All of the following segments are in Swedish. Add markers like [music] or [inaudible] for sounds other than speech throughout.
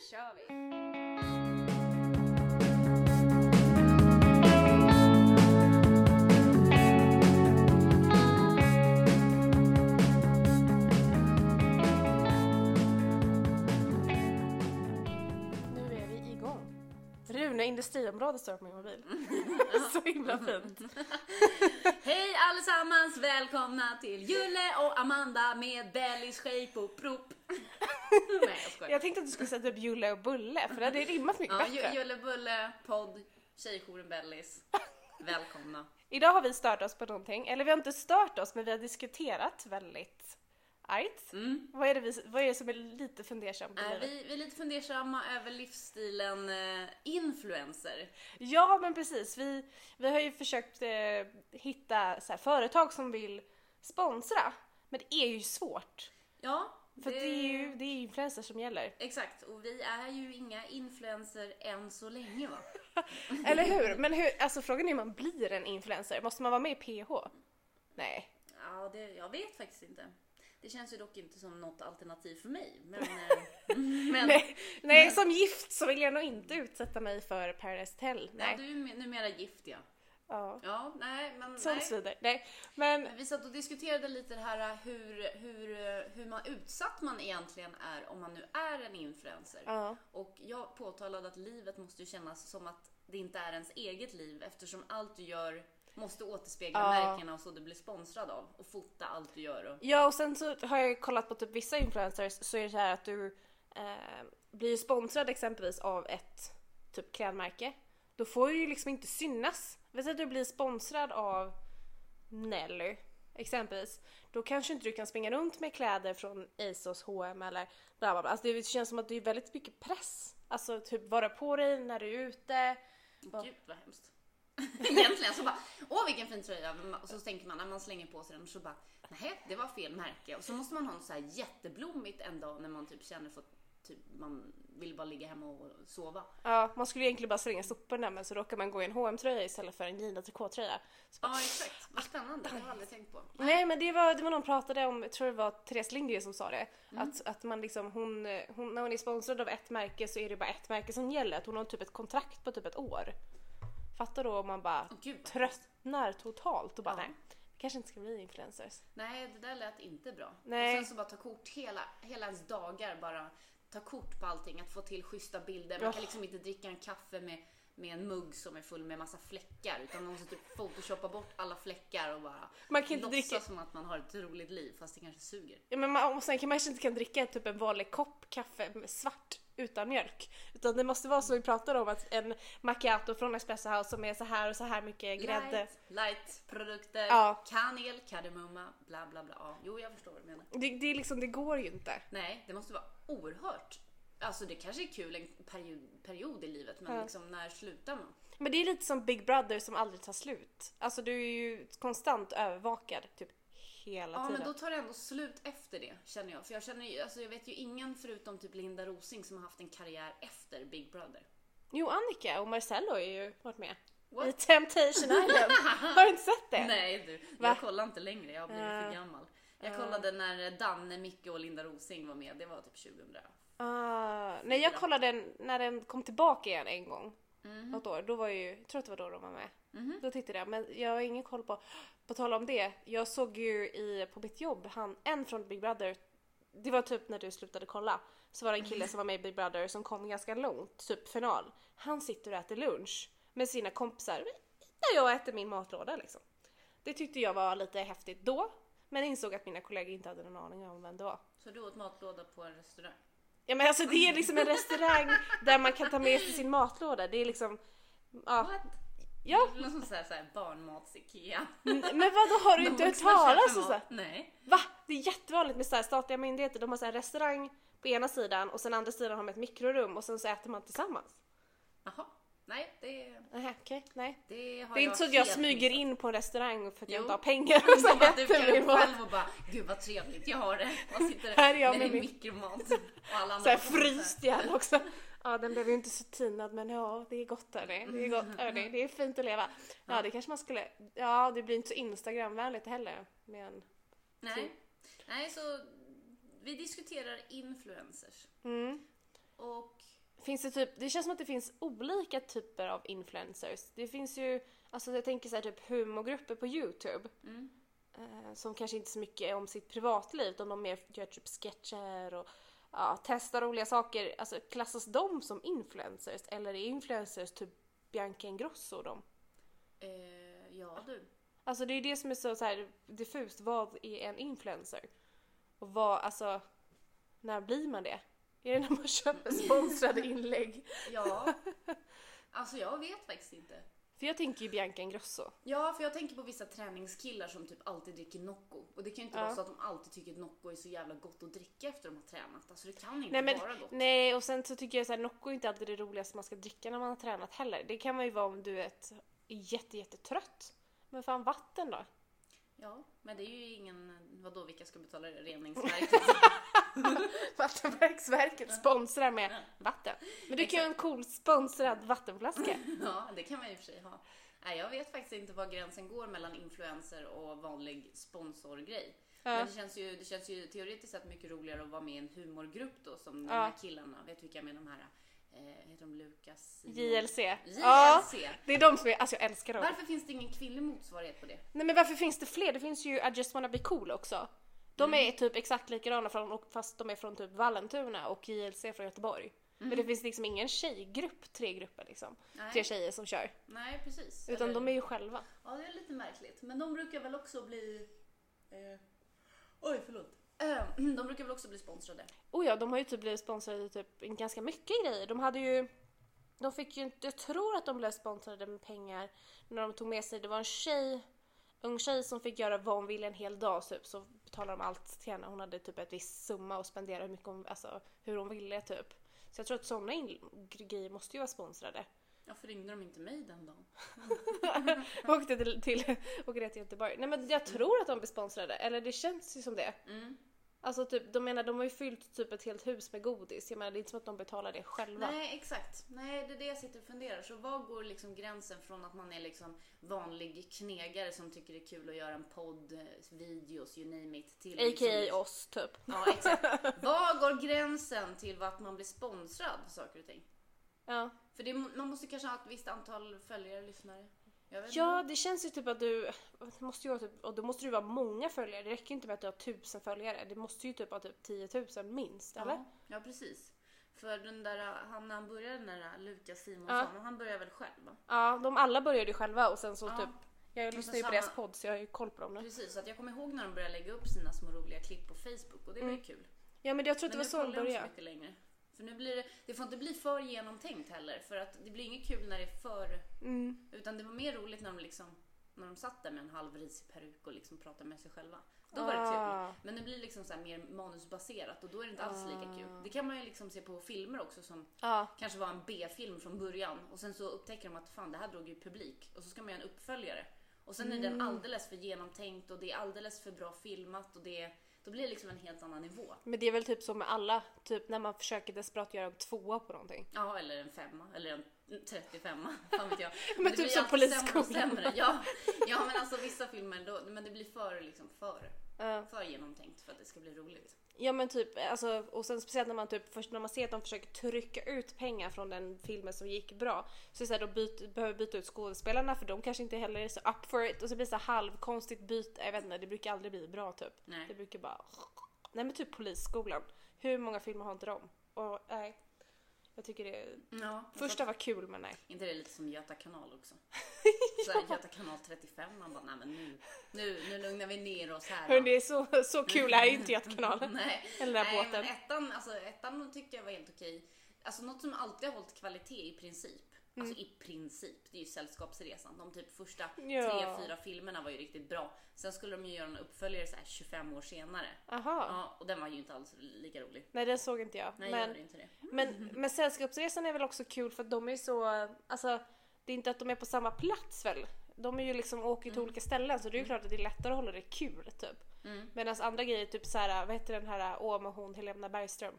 kör vi! Nu är vi igång. Rune industriområde står det på min mobil. [laughs] Så himla fint. Hej allesammans! Välkomna till Julle och Amanda med Bellis shape och prop. [laughs] Nej jag skojar. Jag tänkte att du skulle sätta upp Julle och Bulle för det hade rimmat mycket Ja, bättre. Julle Bulle, podd, Tjejjouren Bellis. [laughs] Välkomna. Idag har vi stört oss på någonting, eller vi har inte stört oss men vi har diskuterat väldigt argt. Mm. Vad, är det vi, vad är det som är lite fundersamt Äh, vi, vi är lite fundersamma över livsstilen eh, influencer. Ja men precis, vi, vi har ju försökt eh, hitta så här, företag som vill sponsra. Men det är ju svårt. Ja, För det, är ju det är influencers som gäller. Exakt, och vi är ju inga influencer än så länge va? [laughs] Eller hur? Men hur, alltså frågan är hur man blir en influencer. Måste man vara med i PH? Nej. Ja, det, jag vet faktiskt inte. Det känns ju dock inte som något alternativ för mig. Men, [laughs] eh, men Nej, nej som gift så vill jag nog inte utsätta mig för Paradise Hotel. nej. Nej. du är numera gift ja. Ja. Ja, nej, men Sånt nej. svider. Nej. Men Men Vi satt och diskuterade lite det här hur, hur, hur man utsatt man egentligen är om man nu är en influencer. ja. Och jag påtalade att livet måste ju kännas som att det inte är ens eget liv eftersom allt du gör måste återspegla Ja. märkena och så du blir sponsrad av och fota allt du gör. Och... ja, och sen så har jag kollat på typ vissa influencers så är det så här att du eh, blir sponsrad exempelvis av ett typ klädmärke. Då får du ju liksom inte synas. Vet du att du blir sponsrad av Nelly exempelvis. Då kanske inte du kan springa runt med kläder från ASOS, H&M eller bla bla bla. Alltså det känns som att det är väldigt mycket press. Alltså typ vara på dig när du är ute. Gud vad hemskt. [laughs] Egentligen så bara, åh vilken fin tröja. Och så tänker man när man slänger på sig den så bara, nej det var fel märke. Och så måste man ha något så här jätteblommigt en dag när man typ känner för typ, man vill bara ligga hemma och sova. Ja, man skulle egentligen bara slänga soporna men så råkar man gå i en hm tröja istället för en jeans trikåtröja. Ja exakt, vad spännande. Det har jag aldrig tänkt på. Nej men det var, det var någon pratade om, jag tror det var Therese Lindgren som sa det. Att, att man liksom, hon, hon, när hon är sponsrad av ett märke så är det bara ett märke som gäller. Att hon har typ ett kontrakt på typ ett år. Fattar då om man bara gud, tröttnar totalt och bara Ja. nej, vi kanske inte ska bli influencers. Nej, det där lät inte bra. Nej. Och sen så bara ta kort hela, hela ens dagar bara. Ta kort på allting, att få till schyssta bilder. Man Ja. kan liksom inte dricka en kaffe med, med en mugg som är full med massa fläckar. Utan man måste typ photoshoppa bort alla fläckar och bara Man kan inte låtsas dricka- som att man har ett roligt liv fast det kanske suger. Ja, men man, och sen kan man kanske inte kan dricka typ en vanlig kopp kaffe med svart utan mjölk. Utan det måste vara som vi pratade om att en macchiato från Espresso House som är så här och så här mycket grädde. Light, light produkter, Ja. kanel, kardemumma, bla bla bla. Ja, jo, jag förstår vad du menar. Det, det, är liksom, det går ju inte. Nej, det måste vara oerhört. Alltså det kanske är kul en period, period i livet men Ja. liksom när slutar man? Men det är lite som Big Brother som aldrig tar slut. Alltså du är ju konstant övervakad typ hela Ja tiden. men då tar det ändå slut efter det känner jag. För jag känner ju, alltså jag vet ju ingen förutom typ Linda Rosing som har haft en karriär efter Big Brother. Jo, Annika och Marcello har ju varit med. What? I Temptation [laughs] Island. har du inte sett det? Nej du, Va? jag kollar inte längre, jag har blivit för Ja. gammal. Jag Ja. kollade när Danne, Micke och Linda Rosing var med, det var typ 2000. Ah, nej, jag kollade när den kom tillbaka igen en gång. Mhm. Något år. Då var ju, jag tror att det var då de var med. Mhm. Då tittade jag, men jag har ingen koll på... På tal om det, jag såg ju i, på mitt jobb, han, en från Big Brother, det var typ när du slutade kolla, så var det en kille som var med i Big Brother som kom ganska långt, typ final. Han sitter och äter lunch med sina kompisar när jag äter min matlåda liksom. Det tyckte jag var lite häftigt då, men insåg att mina kollegor inte hade någon aning om vem det var. Så du åt matlåda på en restaurang? Ja men alltså det är liksom en restaurang där man kan ta med sig sin matlåda. Det är liksom... Ja. What? Ja. Låter som såhär, såhär barnmats-IKEA. Men vadå har du inte hört talas om så? mat. Nej. Va? Det är jättevanligt med så här statliga myndigheter. De har så här restaurang på ena sidan och sen andra sidan har de ett mikrorum och sen så äter man tillsammans. Jaha. Nej, det, Nähä, okej, nej. det Det är inte så att jag smyger in på en restaurang för att jag Jo. inte har pengar och så att du kan själv och bara, gud vad trevligt, jag har det. Och sitter Här är jag med med mikromat. Och [laughs] alla andra Så här får så här- fryst gärna också. Ja, den blev ju inte så tinad men ja, det är gott hörni. Det är gott hörni. Det är fint att leva. Ja, det kanske man skulle... Ja, det blir inte så Instagramvänligt heller. Men... Nej. Nej, så vi diskuterar influencers. Mm. Och Finns det typ, det känns som att det finns olika typer av influencers. Det finns ju, alltså jag tänker så här typ humorgrupper på Youtube. mm, Eh, som kanske inte så mycket är om sitt privatliv utan de mer gör typ sketcher och ja, testar roliga saker. Alltså klassas de som influencers eller är influencers typ Bianca Ingrosso och dem? eh, ja du. Alltså det är det som är så, så här diffust. Vad är en influencer? Och vad, alltså, när blir man det? Är det när man köper sponsrade inlägg? [laughs] Ja. Alltså jag vet faktiskt inte. För jag tänker ju Bianca Ingrosso. Ja, för jag tänker på vissa träningskillar som typ alltid dricker Nocco. Och det kan ju inte Ja. vara så att de alltid tycker att Nocco är så jävla gott att dricka efter de har tränat. Alltså det kan inte Nej men, vara gott. nej och sen så tycker jag så här, Nocco är inte alltid det roligaste man ska dricka när man har tränat heller. Det kan man ju vara om du är, ett, jätte, jättetrött. Men fan vatten då? Ja, men det är ju ingen, vadå vilka ska betala? Reningsverket? [laughs] [laughs] Vattenverksverket sponsrar med vatten. Men du kan ju ha en cool sponsrad vattenflaska. [laughs] ja, det kan man ju i och för sig ha. Nej, jag vet faktiskt inte var gränsen går mellan influencer och vanlig sponsorgrej. Ja. Men det känns, ju, det känns ju teoretiskt sett mycket roligare att vara med i en humorgrupp då som de Ja. här killarna. Vet du vilka jag menar? De här, eh, heter de Lukas? JLC. JLC. Ja, det är de som är, alltså jag älskar dem. Varför finns det ingen kvinnlig motsvarighet på det? Nej men varför finns det fler? Det finns ju I just wanna be cool också. De är typ exakt likadana från, fast de är från typ Vallentuna och JLC från Göteborg. Men det finns liksom ingen tjejgrupp, tre grupper liksom. Nej. Tre tjejer som kör. Nej, precis. Utan Eller- de är ju själva. Ja, det är lite märkligt. Men de brukar väl också bli... Eh, oj, förlåt. Eh, [clears throat] de brukar väl också bli sponsrade? Oh ja, de har ju typ blivit sponsrade typ ganska mycket grejer. De hade ju... De fick ju inte... Jag tror att de blev sponsrade med pengar när de tog med sig... Det var en tjej, ung tjej som fick göra vad hon ville en hel dag typ. Så betalade de allt till henne. Hon hade typ ett visst summa och spenderade hur mycket hon, alltså, hur hon ville typ. Så jag tror att sådana grejer måste ju vara sponsrade. Varför ringde de inte mig den dagen? [laughs] åkte till, till, åkte till Göteborg. Nej men jag tror att de blir sponsrade. Eller det känns ju som det. Mm. Alltså typ, de menar de har ju fyllt typ ett helt hus med godis. Jag menar det är inte som att de betalar det själva. Nej, exakt. Nej, det är det jag sitter och funderar. Så var går liksom gränsen från att man är liksom vanlig knegare som tycker det är kul att göra en podd, videos, you name it. Till liksom- A.k.a. oss typ. Ja, exakt. [laughs] Var går gränsen till att man blir sponsrad för saker och ting? Ja. För det, man måste kanske ha ett visst antal följare, lyssnare. Ja, det känns ju typ att du, det måste ju typ, och då måste du vara många följare. Det räcker ju inte med att du har tusen följare. Det måste ju typ vara typ 10 000 minst, eller? Ja, ja, precis. För den där, han, när han började, den där Lukas Simonsson, han började väl själv? va? Ja, de alla började ju själva och sen så Ja. typ, jag lyssnar ju på deras podd så jag har ju koll på dem nu. Precis, så att jag kommer ihåg när de började lägga upp sina små roliga klipp på Facebook och det var ju kul. Ja men jag tror att Men det var nu så de kollar jag inte så började. mycket längre. För nu blir det, det får inte bli för genomtänkt heller för att det blir inget kul när det är för, Mm. utan det var mer roligt när de liksom när de satt där med en halv risig peruk och liksom pratade med sig själva. Då var det Ah. kul. Men det blir liksom så mer manusbaserat och då är det inte alls lika kul. Det kan man ju liksom se på filmer också som Ja. kanske var en B-film från början och sen så upptäcker de att fan det här drog ju publik och så ska man göra en uppföljare. Och sen är Mm. den alldeles för genomtänkt och det är alldeles för bra filmat och det, då blir det liksom en helt annan nivå. Men det är väl typ så med alla, typ när man försöker desperat göra en tvåa på någonting. Ja, eller en femma eller en 35 fan vet jag. [laughs] Men det typ som sämre Polisskolan. sämre. Ja, ja, men alltså vissa filmer, då, men det blir för liksom för, Ja. för genomtänkt för att det ska bli roligt. Ja men typ, alltså, och sen speciellt när man typ, först när man ser att de försöker trycka ut pengar från den filmen som gick bra. Så så här, de byt, behöver byta ut skådespelarna för de kanske inte heller är så up for it. Och så blir det så här halvkonstigt byte, jag vet inte, det brukar aldrig bli bra typ. Nej. Det brukar bara... Nej men typ Polisskolan. Hur många filmer har inte de? Och nej. Jag tycker det... Ja, Första var kul men nej. Inte det lite som Göta kanal också? [laughs] Så här, Göta kanal 35, man bara nej men nu, nu, nu lugnar vi ner oss här. Hörni, så, så kul är ju inte Götakanalen. Nej, Eller den där nej båten. men ettan, alltså, ettan tyckte jag var helt okej. Alltså något som alltid har hållit kvalitet i princip. Alltså i princip, det är ju Sällskapsresan. De typ första Ja. tre, fyra filmerna var ju riktigt bra. Sen skulle de ju göra en uppföljare så här 25 år senare. Aha. Ja, och den var ju inte alls lika rolig. Nej den såg inte jag. Nej, men, jag inte det. Men, men Sällskapsresan är väl också kul för att de är så, alltså det är inte att de är på samma plats väl? De är ju liksom åker till olika ställen så det är ju klart att det är lättare att hålla det kul typ. Mm. Medan andra grejer typ såhär, vad heter den här, åh med hon Helena Bergström.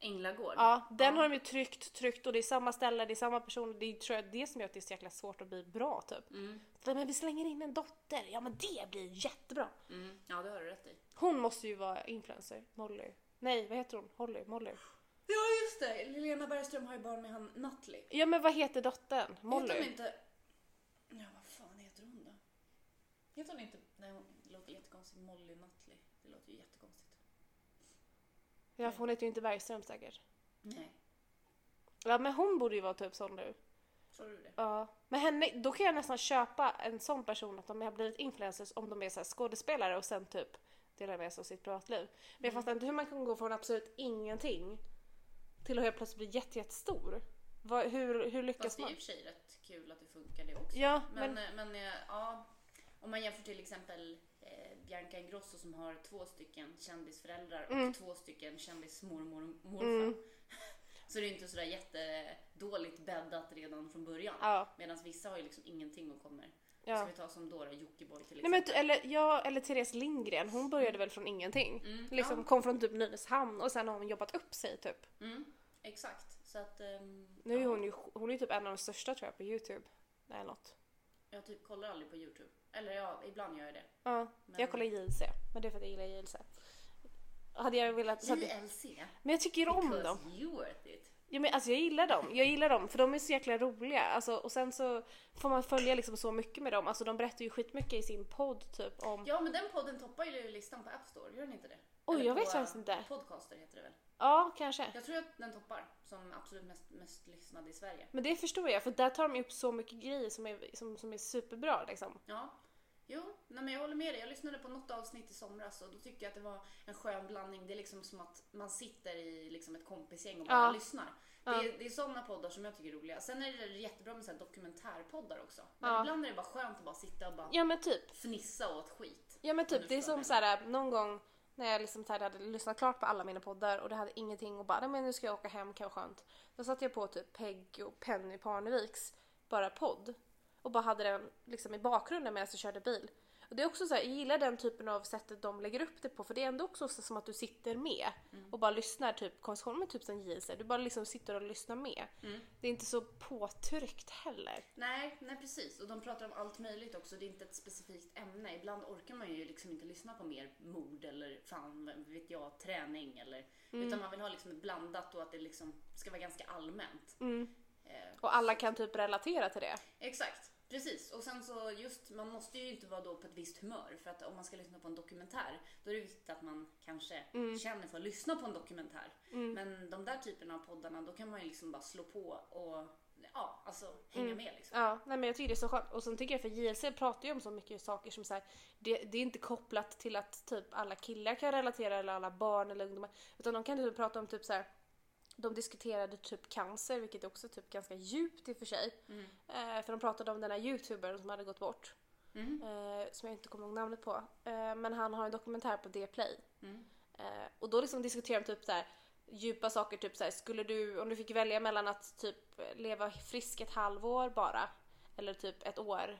Änglagård. Ja, den har de ju tryckt, tryckt och det är samma ställe, det är samma person. Det är tror jag det som gör att det är så jäkla svårt att bli bra typ. Mm. För, Men vi slänger in en dotter, ja men det blir jättebra. Mm. Ja, det har du rätt i. Hon måste ju vara influencer, Molly. Nej, vad heter hon? Holly? Molly? Ja, just det! Lena Bergström har ju barn med han Nutley. Ja men vad heter dottern? Heter hon Molly? inte... Ja, vad fan heter hon då? Heter hon inte... Nej, hon låter jättekonstigt. Molly Nutley. Det låter ju jättekonstigt. Ja för hon heter ju inte Bergström säkert. Nej. Ja men hon borde ju vara typ sån nu. Tror du det? Ja. Men henne, då kan jag nästan köpa en sån person att de har blivit influencers om de är så här skådespelare och sen typ delar med sig av sitt privatliv. Men jag fattar inte hur man kan gå från absolut ingenting till att helt plötsligt bli jätte, jättestor. Vad, hur, hur lyckas Fast det är man? i och för sig rätt kul att det funkar det också. Ja, Men, men, men, eh, ja, om man jämför till exempel eh, Bianca Ingrosso som har två stycken kändisföräldrar Mm. och två stycken kändismormor och morfar. Mm. [laughs] Så det är inte sådär jättedåligt bäddat redan från början. ja, Medan vissa har ju liksom ingenting och kommer. ja. Ska vi ta som då, då Jockiboi till Nej, men, exempel. eller, ja, eller Therese Lindgren, hon började väl från ingenting. Mm, Liksom ja. kom från typ Nynäshamn och sen har hon jobbat upp sig typ. Mm, exakt. Så att... ehm, Nu är hon ju, hon är typ en av de största tror jag på Youtube. Eller något. Jag typ kollar aldrig på Youtube. Eller ja, ibland gör jag det. Ja, Men- jag kollar JLC. Men det är för att jag gillar JLC. Hade jag velat... JLC. men jag tycker om Because dem. you worth it. Ja, men alltså jag gillar dem. Jag gillar dem för de är så jäkla roliga. Alltså, och sen så får man följa liksom så mycket med dem. Alltså de berättar ju skitmycket i sin podd typ om... Ja, men den podden toppar ju listan på App Store, gör den inte det? Oj, Eller jag vet faktiskt inte. Podcaster heter det väl? Ja, kanske. Jag tror att den toppar som absolut mest, mest lyssnad i Sverige. Men det förstår jag för där tar de upp så mycket grejer som är, som, som är superbra liksom. Ja. Jo, nej men jag håller med dig. Jag lyssnade på något avsnitt i somras och då tyckte jag att det var en skön blandning. Det är liksom som att man sitter i liksom ett kompisgäng och bara Ja. lyssnar. Ja. Det, är, det är sådana poddar som jag tycker är roliga. Sen är det jättebra med så dokumentärpoddar också. Men Ja. ibland är det bara skönt att bara sitta och bara Ja men typ. fnissa åt skit. Ja men typ, det är som så här någon gång när jag liksom hade lyssnat klart på alla mina poddar och det hade ingenting och bara, men nu ska jag åka hem, kan vara skönt. Då satte jag på typ Peg och Penny Parneviks bara podd och bara hade den liksom i bakgrunden medan jag körde bil. Och det är också så här, jag gillar den typen av sättet de lägger upp det på för det är ändå också så som att du sitter med och bara lyssnar typ konversation med typ som JLC. Du bara liksom sitter och lyssnar med. Mm. Det är inte så påtryckt heller. Nej, nej precis. Och de pratar om allt möjligt också. Det är inte ett specifikt ämne. Ibland orkar man ju liksom inte lyssna på mer mord eller fan vet jag, träning eller utan man vill ha liksom blandat och att det liksom ska vara ganska allmänt. Mm. Eh, Och alla kan typ relatera till det. exakt, precis. Och sen så just, man måste ju inte vara då på ett visst humör för att om man ska lyssna på en dokumentär då är det viktigt att man kanske känner för att lyssna på en dokumentär. Men de där typerna av poddarna då kan man ju liksom bara slå på och ja, alltså hänga med liksom. Ja, nej men jag tycker det är så skönt. Och sen tycker jag för JLC pratar ju om så mycket saker som så här, det, det är inte kopplat till att typ alla killar kan relatera eller alla barn eller ungdomar. Utan de kan typ prata om typ så här. De diskuterade typ cancer, vilket är också typ ganska djupt i och för sig. Mm. Eh, för de pratade om den här youtubern som hade gått bort. Mm. Eh, som jag inte kommer ihåg namnet på. Eh, men han har en dokumentär på Dplay. Mm. Eh, och då liksom diskuterar de typ så här djupa saker, typ så här, skulle du, om du fick välja mellan att typ leva frisk ett halvår bara, eller typ ett år,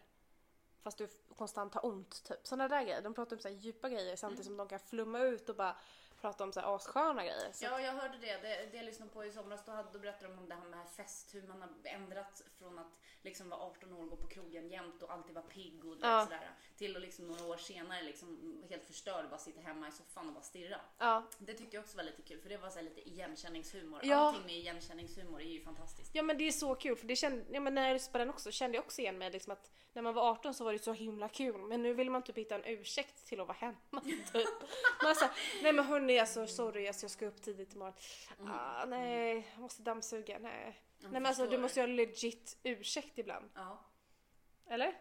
fast du konstant har ont, typ. Sådana där grejer. De pratar om så här djupa grejer samtidigt som de kan flumma ut och bara prata om så här assköna grejer. Så Ja, jag hörde det. Det, det jag lyssnade på i somras, då, hade, då berättade de om det här med fest, hur man har ändrat från att liksom vara 18 år och gå på krogen jämt och alltid vara pigg och Ja. sådär, till att liksom några år senare liksom helt förstörd och bara sitta hemma i soffan och bara stirra. ja. Det tyckte jag också var lite kul, för det var så här lite igenkänningshumor. Ja. Allting med igenkänningshumor är ju fantastiskt. Ja men det är så kul för det kände, ja, men när jag lyssnade på den också kände jag också igen mig liksom att när man var 18 så var det så himla kul men nu vill man typ hitta en ursäkt till att vara hemma [laughs] typ. Man sa, nej men hörni alltså sorry alltså, jag ska upp tidigt imorgon. Ah, nej, jag måste dammsuga, nej. Nej men alltså du måste ju ha legit ursäkt ibland. Ja. Eller?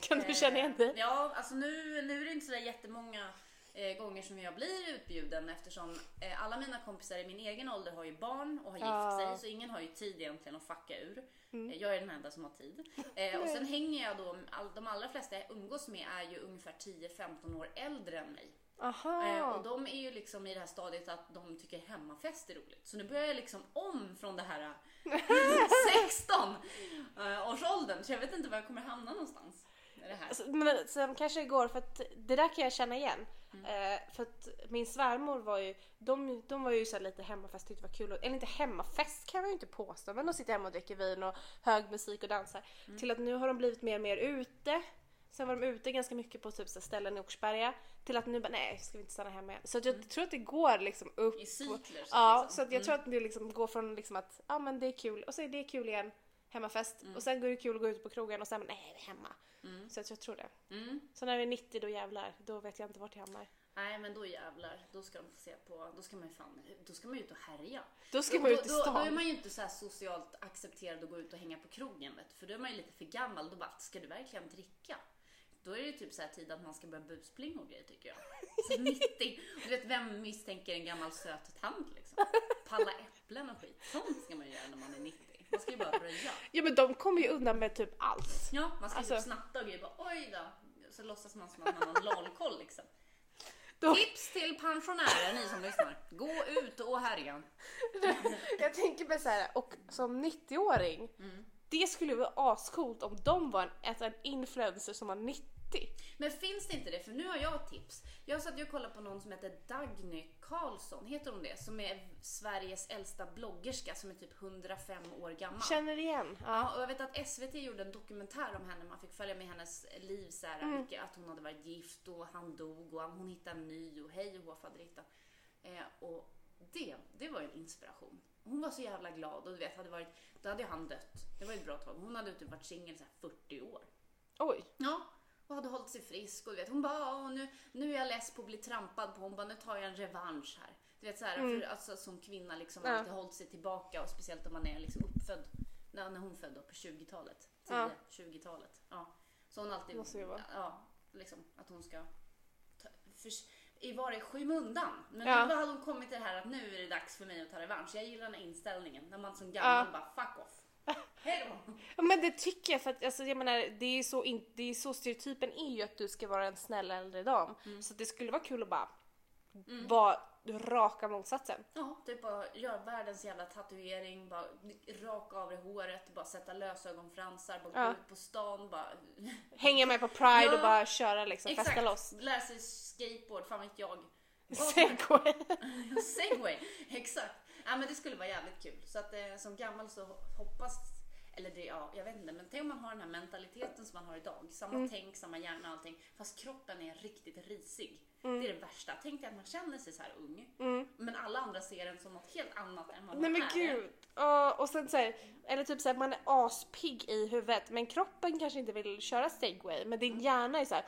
Kan du Eh, känna igen dig? Ja, alltså nu, nu är det inte sådär jättemånga eh, gånger som jag blir utbjuden eftersom eh, alla mina kompisar i min egen ålder har ju barn och har gift sig så ingen har ju tid egentligen att fucka ur. Mm. Eh, Jag är den enda som har tid. Eh, och sen hänger jag då, all, de allra flesta jag umgås med är ju ungefär 10-15 år äldre än mig. Eh, och de är ju liksom i det här stadiet att de tycker hemmafest är roligt. Så nu börjar jag liksom om från det här eh, [laughs] 16 eh, års åldern så jag vet inte var jag kommer hamna någonstans. Det här. Alltså, men sen kanske det går för att det där kan jag känna igen. Eh, för att min svärmor var ju, de, de var ju så lite hemmafest, tyckte det var kul. Eller inte hemmafest kan man ju inte påstå, men de sitter hemma och dricker vin och hög musik och dansar. Till att nu har de blivit mer och mer ute. Sen var de ute ganska mycket på typ så ställen i Oxberga. Till att nu bara nej, ska vi inte stanna hemma igen. Så jag tror att det går liksom upp. I cykler. Ja, liksom. så att jag tror att det liksom går från liksom att ja men det är kul och så är det kul igen, hemmafest. Mm. Och sen går det kul att gå ut på krogen och sen nej, vi är hemma. Så att jag tror det. Mm. Så när vi är 90 då jävlar, då vet jag inte vart jag hamnar. Nej men då jävlar, då ska de få se på, då ska man ju fan, då ska man ju ut och härja. Då ska man ut i då, då, då är stan. man ju inte så här socialt accepterad att gå ut och hänga på krogen vet. För då är man ju lite för gammal. Då bara, ska du verkligen dricka? Då är det typ så här tid att man ska börja busplinga och grejer tycker jag. Så 90, och du vet vem misstänker en gammal söt tant liksom? Palla äpplen och skit. Sånt ska man ju göra när man är 90. Man ska ju bara röja. Ja men de kommer ju undan med typ allt. Ja, man ska Alltså- typ snatta och grejer. Bara, Oj då. Så låtsas man som att man har en LOL-koll liksom. Då- Tips till pensionärer, ni som lyssnar. Gå ut och härja. [laughs] Jag tänker mig så här, och som 90-åring, Mm. Det skulle vara ascoolt om de var en, alltså en influencer som var 90. Men finns det inte det? För nu har jag ett tips. Jag satt ju och kollade på någon som heter Dagny Karlsson, heter hon det? Som är Sveriges äldsta bloggerska som är typ 105 år gammal. Känner igen. Ja. Ja, och jag vet att SVT gjorde en dokumentär om henne. Man fick följa med hennes liv så här, Mm. att hon hade varit gift och han dog och hon hittade en ny och hej och hå faderittan. Eh, och det, det var ju en inspiration. Hon var så jävla glad och du vet, hade varit, då hade han dött. Det var ju ett bra tag. Hon hade typ varit singel så här 40 år. Oj. Ja, och hade hållit sig frisk och du vet, hon bara, "Åh, nu, nu är jag less på att bli trampad på. Hon bara, nu tar jag en revansch här. Du vet så här, för, alltså, som kvinna liksom Ja. alltid hållit sig tillbaka och speciellt om man är liksom uppfödd, när, när hon födde då, på 20-talet. 10, Ja. 20-talet. Ja. Så hon alltid, ja, liksom att hon ska ta, för, i vara i skymundan. Men Ja. nu hade hon kommit till det här att nu är det dags för mig att ta revansch. Jag gillar den här inställningen när man som gammal Ja. bara fuck off. Hej då. Ja, men det tycker jag för att alltså, jag menar, det är så, in, det är så stereotypen är ju att du ska vara en snäll äldre dam. Mm. Så det skulle vara kul att bara vara raka motsatsen. Ja, typ bara gör världens jävla tatuering, bara raka av det håret, bara sätta lösögonfransar, bara Ja. gå ut på stan, bara... Hänga med på Pride Ja. och bara köra liksom, festa loss. lära sig skateboard, fan vet jag. [laughs] Segway. [laughs] Segway, exakt. Ja men det skulle vara jävligt kul. Så att eh, som gammal så hoppas, eller det, ja jag vet inte, men tänk om man har den här mentaliteten som man har idag. Samma Mm. tänk, samma hjärna och allting. Fast kroppen är riktigt risig. Mm. Det är det värsta. Tänk dig att man känner sig så här ung. Men alla andra ser en som något helt annat än vad man Nej men är. gud. Ja, och sen så här, eller typ så här, man är aspigg i huvudet men kroppen kanske inte vill köra segway men din hjärna är så här.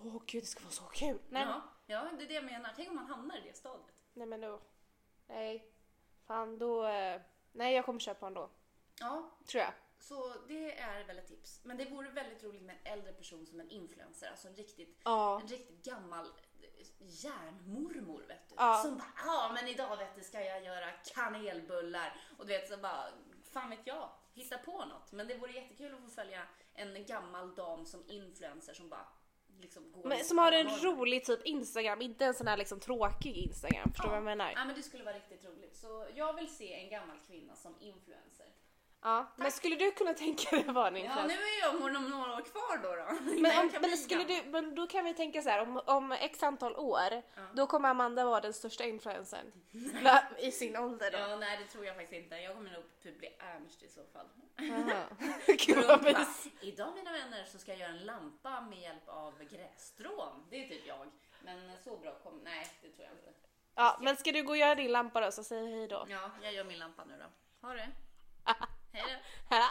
åh gud det ska vara så kul. Nej, Ja, ja, det är det jag menar. Tänk om man hamnar i det stadiet. nej men då. Nej. Fan då. eh, Nej jag kommer köpa en då. Ja, Tror jag. så det är väl ett tips. Men det vore väldigt roligt med en äldre person som en influencer. Alltså en riktigt, Ja. en riktigt gammal järnmormor vet du. Ja. Som bara, ja men idag vet du ska jag göra kanelbullar. Och du vet så bara, fan vet jag, hitta på något. Men det vore jättekul att få följa en gammal dam som influencer som bara liksom går Men som har en normer. rolig typ Instagram, inte en sån här liksom tråkig Instagram. Förstår du vad jag menar? Ja men det skulle vara riktigt roligt. Så jag vill se en gammal kvinna som influencer. Ja. Men skulle du kunna [laughs] tänka dig att vara en Ja, nu är jag om några år kvar då. då. Men, [laughs] om, men, skulle du, men då kan vi tänka så här, om, om x antal år, då kommer Amanda vara den största influencern. [laughs] I sin ålder då. Ja, nej det tror jag faktiskt inte. Jag kommer nog typ bli Ernst i så fall. Gud Bara. Idag mina vänner så ska jag göra en lampa med hjälp av grässtrån. Det är typ jag. Men så bra kom... Nej, det tror jag inte. Ja, men ska du gå och göra din lampa då så säg hej då. Ja, jag gör min lampa nu då. Ha det. Hej då. Hej.